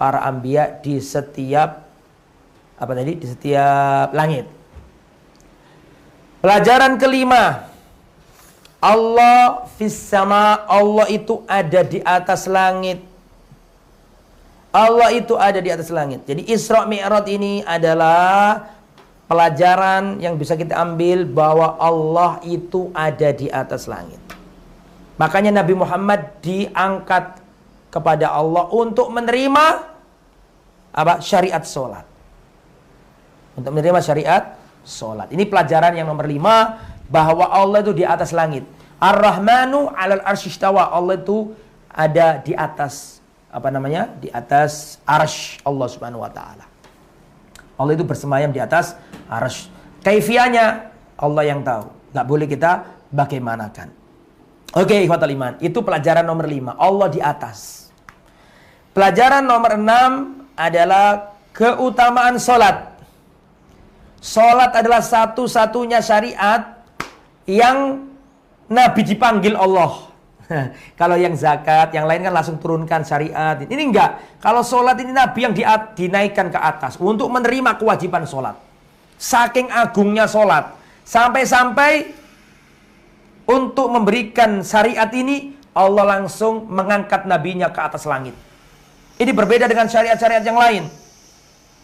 para ambia di setiap apa tadi? Di setiap langit. Pelajaran kelima, Allah fis sama Allah itu ada di atas langit. Allah itu ada di atas langit. Jadi Isra Mi'raj ini adalah pelajaran yang bisa kita ambil bahwa Allah itu ada di atas langit. Makanya Nabi Muhammad diangkat kepada Allah untuk menerima apa? syariat sholat. Untuk menerima syariat sholat. Ini pelajaran yang nomor lima bahwa Allah itu di atas langit. Ar-Rahmanu 'alal arsyistawa. Allah itu ada di atas apa namanya? Di atas arsy Allah Subhanahu wa taala. Allah itu bersemayam di atas arsy. Kaifianya Allah yang tahu. Nggak boleh kita bagaimanakan. Oke, ikhwatal iman. Itu pelajaran nomor lima. Allah di atas. Pelajaran nomor enam adalah keutamaan solat. Solat adalah satu-satunya syariat yang Nabi dipanggil Allah. Kalau yang zakat, yang lain kan langsung turunkan syariat. Ini enggak. Kalau sholat ini Nabi yang di, dinaikkan ke atas untuk menerima kewajiban sholat. Saking agungnya sholat. Sampai-sampai untuk memberikan syariat ini Allah langsung mengangkat nabinya ke atas langit. Ini berbeda dengan syariat-syariat yang lain.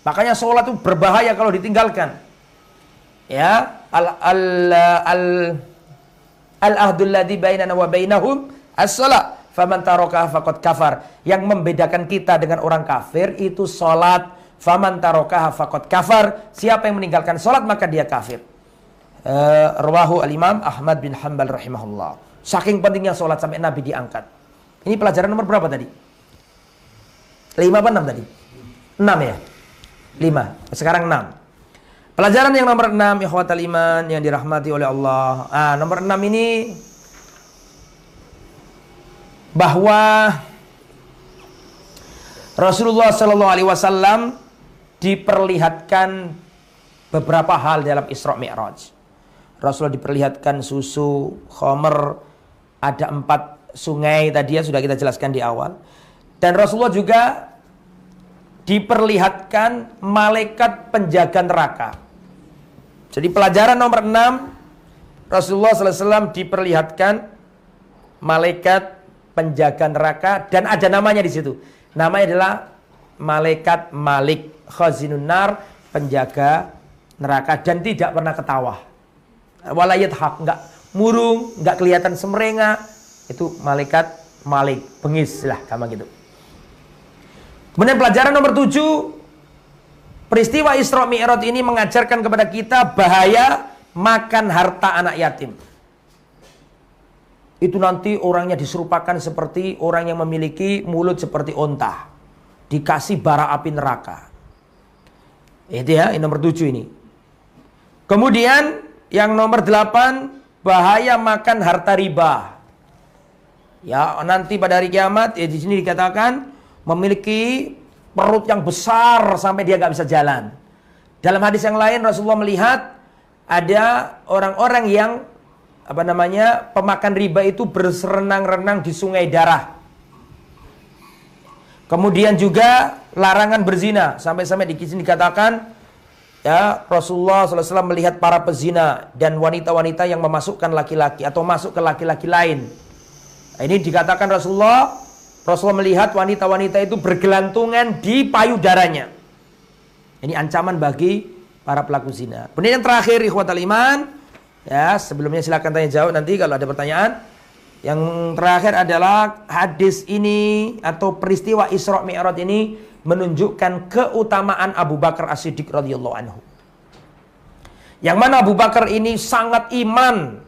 Makanya sholat itu berbahaya kalau ditinggalkan. Ya, al al al Al-ahdul ladzi bainana wa bainahum as-salat. Faman taraka faqad kafar. Yang membedakan kita dengan orang kafir itu salat. Faman taraka faqad kafar. Siapa yang meninggalkan salat maka dia kafir. Uh, rawahu al-Imam Ahmad bin Hanbal rahimahullah. Saking pentingnya salat sampai Nabi diangkat. Ini pelajaran nomor berapa tadi? Lima apa enam tadi? Enam ya? Lima. Sekarang enam. Pelajaran yang nomor 6 ikhwatal iman yang dirahmati oleh Allah. Ah, nomor 6 ini bahwa Rasulullah Shallallahu alaihi wasallam diperlihatkan beberapa hal dalam Isra Mi'raj. Rasulullah diperlihatkan susu, khomer, ada empat sungai tadi ya sudah kita jelaskan di awal. Dan Rasulullah juga diperlihatkan malaikat penjaga neraka. Jadi pelajaran nomor 6 Rasulullah SAW diperlihatkan malaikat penjaga neraka dan ada namanya di situ. Namanya adalah malaikat Malik Khazinun Nar, penjaga neraka dan tidak pernah ketawa. Walayat hak, enggak murung, enggak kelihatan semerenga. Itu malaikat Malik, bengis lah sama gitu. Kemudian pelajaran nomor tujuh, peristiwa Isra Mi'raj ini mengajarkan kepada kita bahaya makan harta anak yatim. Itu nanti orangnya diserupakan seperti orang yang memiliki mulut seperti onta. Dikasih bara api neraka. Itu ya, ini nomor tujuh ini. Kemudian yang nomor delapan, bahaya makan harta riba. Ya, nanti pada hari kiamat ya di sini dikatakan memiliki perut yang besar sampai dia nggak bisa jalan. Dalam hadis yang lain Rasulullah melihat ada orang-orang yang apa namanya pemakan riba itu berserenang-renang di sungai darah. Kemudian juga larangan berzina sampai-sampai di sini dikatakan Ya, Rasulullah SAW melihat para pezina dan wanita-wanita yang memasukkan laki-laki atau masuk ke laki-laki lain. Nah, ini dikatakan Rasulullah, Rasulullah melihat wanita-wanita itu bergelantungan di payudaranya. Ini ancaman bagi para pelaku zina. Kemudian yang terakhir, ikhwatal iman. Ya, sebelumnya silakan tanya jawab nanti kalau ada pertanyaan. Yang terakhir adalah hadis ini atau peristiwa Isra Mi'raj ini menunjukkan keutamaan Abu Bakar As-Siddiq radhiyallahu anhu. Yang mana Abu Bakar ini sangat iman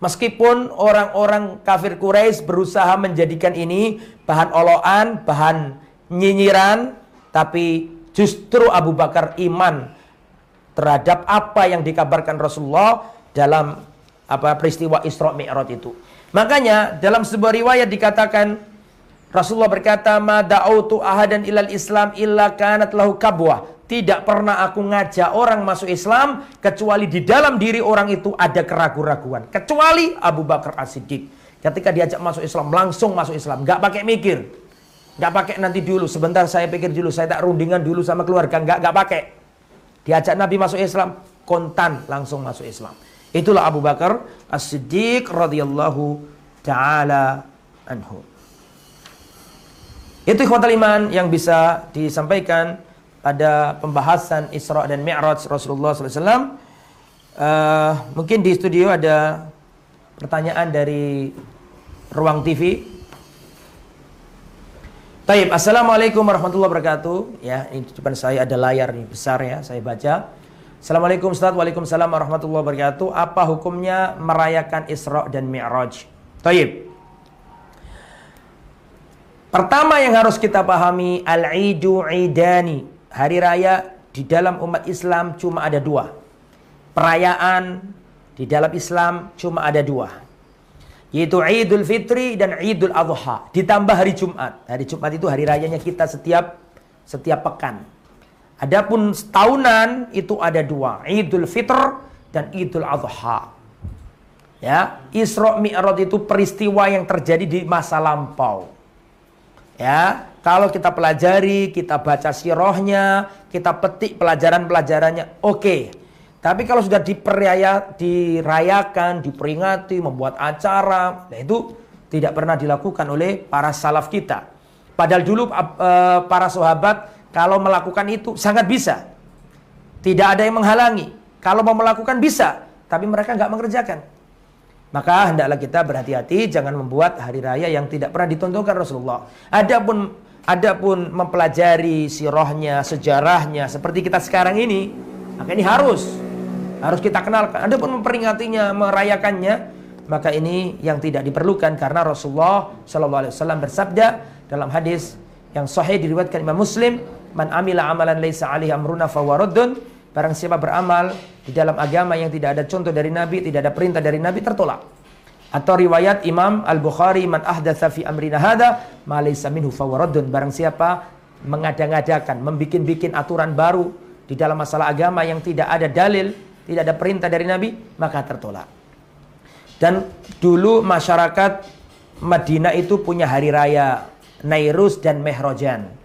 meskipun orang-orang kafir Quraisy berusaha menjadikan ini bahan oloan, bahan nyinyiran, tapi justru Abu Bakar iman terhadap apa yang dikabarkan Rasulullah dalam apa peristiwa Isra Mi'raj itu. Makanya dalam sebuah riwayat dikatakan Rasulullah berkata, "Ma da'autu ahadan ilal Islam illa kanat lahu kabwah." Tidak pernah aku ngajak orang masuk Islam kecuali di dalam diri orang itu ada keraguan-raguan. Kecuali Abu Bakar As-Siddiq. Ketika diajak masuk Islam, langsung masuk Islam. Gak pakai mikir. Gak pakai nanti dulu. Sebentar saya pikir dulu. Saya tak rundingan dulu sama keluarga. Gak, gak pakai. Diajak Nabi masuk Islam. Kontan langsung masuk Islam. Itulah Abu Bakar As-Siddiq radhiyallahu taala anhu. Itu ikhwatal iman yang bisa disampaikan pada pembahasan Isra dan Mi'raj Rasulullah SAW. Uh, eh, mungkin di studio ada pertanyaan dari Ruang TV. Taib, Assalamualaikum warahmatullahi wabarakatuh. Ya, ini di depan saya ada layar nih besar ya, saya baca. Assalamualaikum Ustaz, Waalaikumsalam warahmatullahi wabarakatuh. Apa hukumnya merayakan Isra dan Mi'raj? Taib. Pertama yang harus kita pahami al-idu idani. Hari raya di dalam umat Islam cuma ada dua. Perayaan di dalam Islam cuma ada dua. Yaitu Idul Fitri dan Idul Adha. Ditambah hari Jumat. Hari Jumat itu hari rayanya kita setiap setiap pekan. Adapun setahunan itu ada dua. Idul Fitr dan Idul Adha. Ya, Isra Mi'raj itu peristiwa yang terjadi di masa lampau. Ya, kalau kita pelajari, kita baca sirohnya, kita petik pelajaran-pelajarannya, oke. Okay. Tapi kalau sudah diperaya, dirayakan, diperingati, membuat acara, nah itu tidak pernah dilakukan oleh para salaf kita. Padahal dulu uh, para sahabat kalau melakukan itu sangat bisa. Tidak ada yang menghalangi. Kalau mau melakukan bisa, tapi mereka nggak mengerjakan. Maka hendaklah kita berhati-hati jangan membuat hari raya yang tidak pernah ditontonkan Rasulullah. Adapun adapun mempelajari sirahnya, sejarahnya seperti kita sekarang ini, maka ini harus harus kita kenalkan. Adapun memperingatinya, merayakannya, maka ini yang tidak diperlukan karena Rasulullah Shallallahu alaihi wasallam bersabda dalam hadis yang sahih diriwayatkan Imam Muslim, "Man amila amalan laisa alaihi amruna fawaradun." Barang siapa beramal di dalam agama yang tidak ada contoh dari Nabi, tidak ada perintah dari Nabi tertolak. Atau riwayat Imam Al-Bukhari man ahdatsa fi amrina hada ma laysa minhu fawaradun. Barang siapa mengada-ngadakan, membikin-bikin aturan baru di dalam masalah agama yang tidak ada dalil, tidak ada perintah dari Nabi, maka tertolak. Dan dulu masyarakat Madinah itu punya hari raya Nairus dan Mehrojan.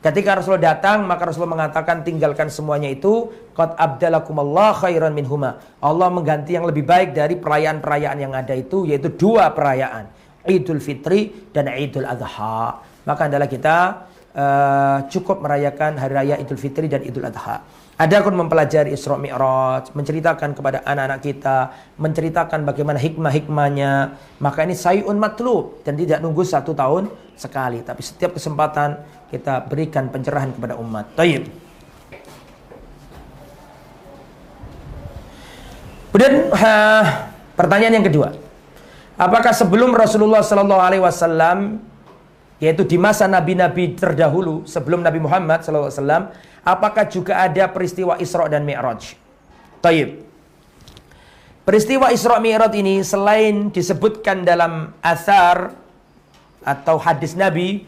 Ketika Rasulullah datang, maka Rasulullah mengatakan tinggalkan semuanya itu. Qad abdalakumullah khairan minhuma. Allah mengganti yang lebih baik dari perayaan-perayaan yang ada itu, yaitu dua perayaan. Idul Fitri dan Idul Adha. Maka adalah kita uh, cukup merayakan hari raya Idul Fitri dan Idul Adha. Ada pun mempelajari Isra Mi'raj, menceritakan kepada anak-anak kita, menceritakan bagaimana hikmah-hikmahnya. Maka ini sayun matlub dan tidak nunggu satu tahun sekali. Tapi setiap kesempatan kita berikan pencerahan kepada umat. Taib. Kemudian uh, pertanyaan yang kedua. Apakah sebelum Rasulullah Sallallahu Alaihi Wasallam yaitu di masa nabi-nabi terdahulu sebelum Nabi Muhammad Wasallam apakah juga ada peristiwa Isra dan Mi'raj? Taib. Peristiwa Isra Mi'raj ini selain disebutkan dalam asar atau hadis Nabi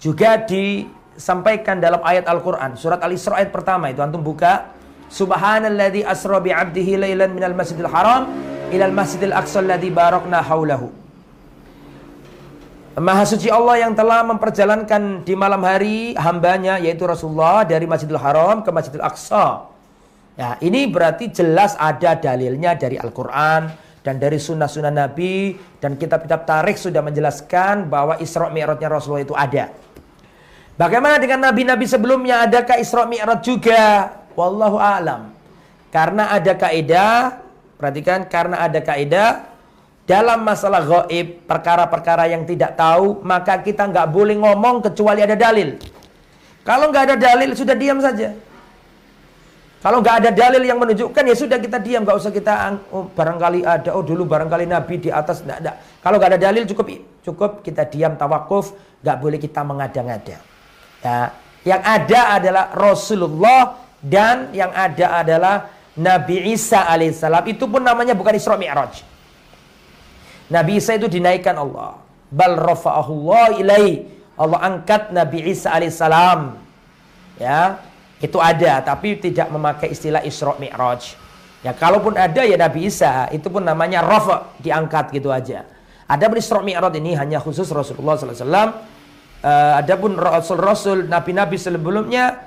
juga disampaikan dalam ayat Al-Qur'an surat Al-Isra ayat pertama itu antum buka Subhanalladzi asra bi 'abdihi lailan minal masjidil haram ilal masjidil aqsa alladzi barakna haulahu Maha suci Allah yang telah memperjalankan di malam hari hambanya yaitu Rasulullah dari Masjidil Haram ke Masjidil Aqsa. Ya, ini berarti jelas ada dalilnya dari Al-Quran dan dari sunnah-sunnah Nabi dan kitab-kitab tarikh sudah menjelaskan bahwa Isra Mi'rajnya Rasulullah itu ada. Bagaimana dengan nabi-nabi sebelumnya? Adakah Isra Mi'raj juga? Wallahu a'lam. Karena ada kaidah, perhatikan karena ada kaidah dalam masalah gaib, perkara-perkara yang tidak tahu, maka kita nggak boleh ngomong kecuali ada dalil. Kalau nggak ada dalil, sudah diam saja. Kalau nggak ada dalil yang menunjukkan, ya sudah kita diam, nggak usah kita oh, barangkali ada, oh dulu barangkali Nabi di atas, nggak ada. Kalau nggak ada dalil, cukup cukup kita diam tawakuf, nggak boleh kita mengada-ngada. Ya, yang ada adalah Rasulullah dan yang ada adalah Nabi Isa alaihissalam. Itu pun namanya bukan Isra Mi'raj. Nabi Isa itu dinaikkan Allah. Bal rafa'ahullah ilai. Allah angkat Nabi Isa alaihissalam. Ya, itu ada tapi tidak memakai istilah Isra Mi'raj. Ya, kalaupun ada ya Nabi Isa, itu pun namanya rafa, diangkat gitu aja. Ada Isra Mi'raj ini hanya khusus Rasulullah sallallahu alaihi wasallam. Uh, adapun rasul-rasul nabi-nabi sebelumnya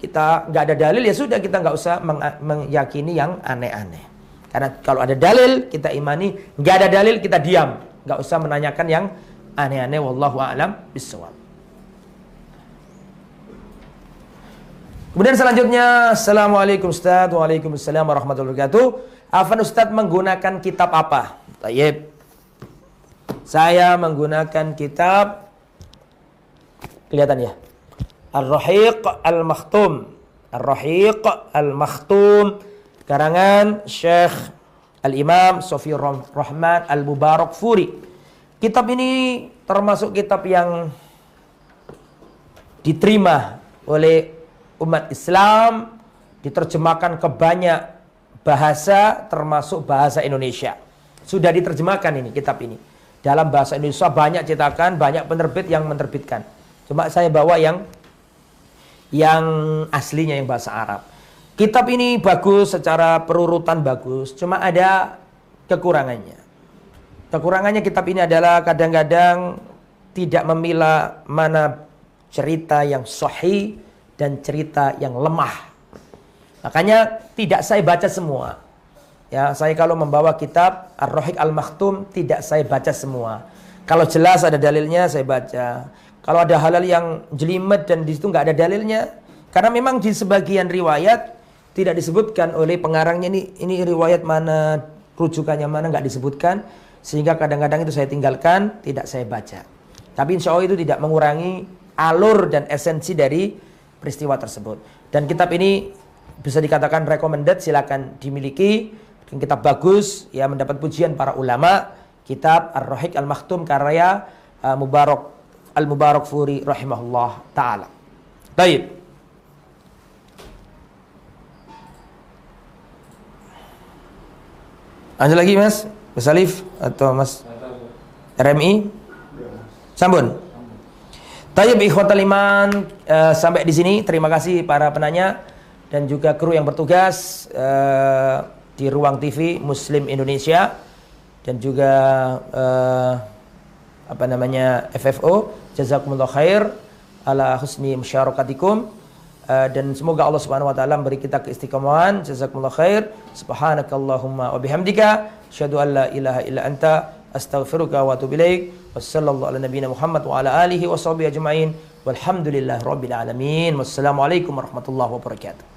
kita nggak ada dalil ya sudah kita nggak usah meyakini yang aneh-aneh. Karena kalau ada dalil kita imani, nggak ada dalil kita diam, nggak usah menanyakan yang aneh-aneh. Wallahu a'lam bishawab. Kemudian selanjutnya, Assalamualaikum Ustaz, Waalaikumsalam warahmatullahi wabarakatuh. Afan Ustaz menggunakan kitab apa? Tayyib. Saya menggunakan kitab kelihatan ya. Ar-Rahiq Al-Makhtum. Ar-Rahiq Al-Makhtum karangan Syekh Al-Imam Sofi Rahman Al-Mubarak Furi. Kitab ini termasuk kitab yang diterima oleh umat Islam, diterjemahkan ke banyak bahasa termasuk bahasa Indonesia. Sudah diterjemahkan ini kitab ini. Dalam bahasa Indonesia banyak cetakan, banyak penerbit yang menerbitkan. Cuma saya bawa yang yang aslinya yang bahasa Arab. Kitab ini bagus secara perurutan bagus, cuma ada kekurangannya. Kekurangannya kitab ini adalah kadang-kadang tidak memilah mana cerita yang sahih dan cerita yang lemah. Makanya tidak saya baca semua. Ya, saya kalau membawa kitab Ar-Rahiq Al-Maktum tidak saya baca semua. Kalau jelas ada dalilnya saya baca. Kalau ada halal yang jelimet dan di situ nggak ada dalilnya, karena memang di sebagian riwayat tidak disebutkan oleh pengarangnya ini ini riwayat mana rujukannya mana nggak disebutkan sehingga kadang-kadang itu saya tinggalkan tidak saya baca. Tapi insya Allah itu tidak mengurangi alur dan esensi dari peristiwa tersebut. Dan kitab ini bisa dikatakan recommended silakan dimiliki. Kitab bagus ya mendapat pujian para ulama. Kitab Ar-Rahiq Al-Maktum karya uh, Mubarak Al-Mubarak Furi rahimahullah taala. Baik. Ada lagi Mas? Mas Alif atau Mas RMI? Sambun. Tayyib ikhwatal iman uh, sampai di sini terima kasih para penanya dan juga kru yang bertugas uh, di ruang TV Muslim Indonesia dan juga uh, apa namanya FFO jazakumullah khair. Ala husni musyarakatikum. Uh, dan semoga Allah Subhanahu wa taala memberi kita keistiqomahan. Jazakumullah khair. Subhanakallahumma wa bihamdika. Asyhadu an la ilaha illa anta. Astaghfiruka wa atubu ilaik. Wassallallahu ala nabiyyina Muhammad wa ala alihi wa sahbihi ajmain. Rabbil alamin. Wassalamualaikum warahmatullahi wabarakatuh